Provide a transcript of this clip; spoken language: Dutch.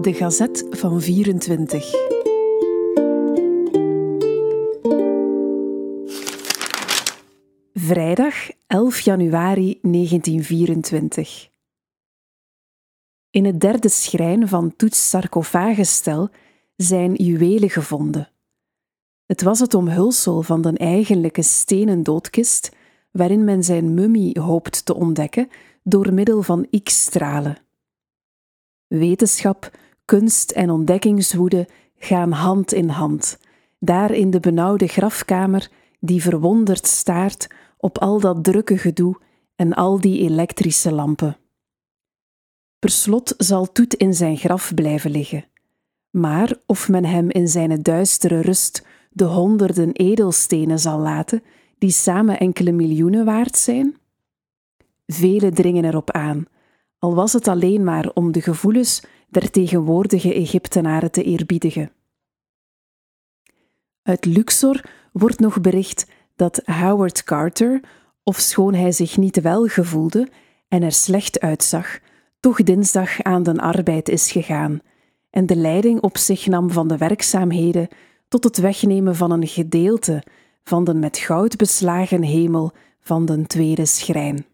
De Gazet van 24. Vrijdag 11 januari 1924. In het derde schrijn van Toets sarcophagestel zijn juwelen gevonden. Het was het omhulsel van de eigenlijke stenen doodkist, waarin men zijn mummie hoopt te ontdekken door middel van X-stralen. Wetenschap, kunst en ontdekkingswoede gaan hand in hand, daar in de benauwde grafkamer die verwonderd staart op al dat drukke gedoe en al die elektrische lampen. Per slot zal Toet in zijn graf blijven liggen. Maar of men hem in zijn duistere rust de honderden edelstenen zal laten, die samen enkele miljoenen waard zijn? Velen dringen erop aan, al was het alleen maar om de gevoelens der tegenwoordige Egyptenaren te eerbiedigen. Uit Luxor wordt nog bericht dat Howard Carter, ofschoon hij zich niet wel gevoelde en er slecht uitzag, toch dinsdag aan den arbeid is gegaan en de leiding op zich nam van de werkzaamheden tot het wegnemen van een gedeelte van de met goud beslagen hemel van den tweede schrijn.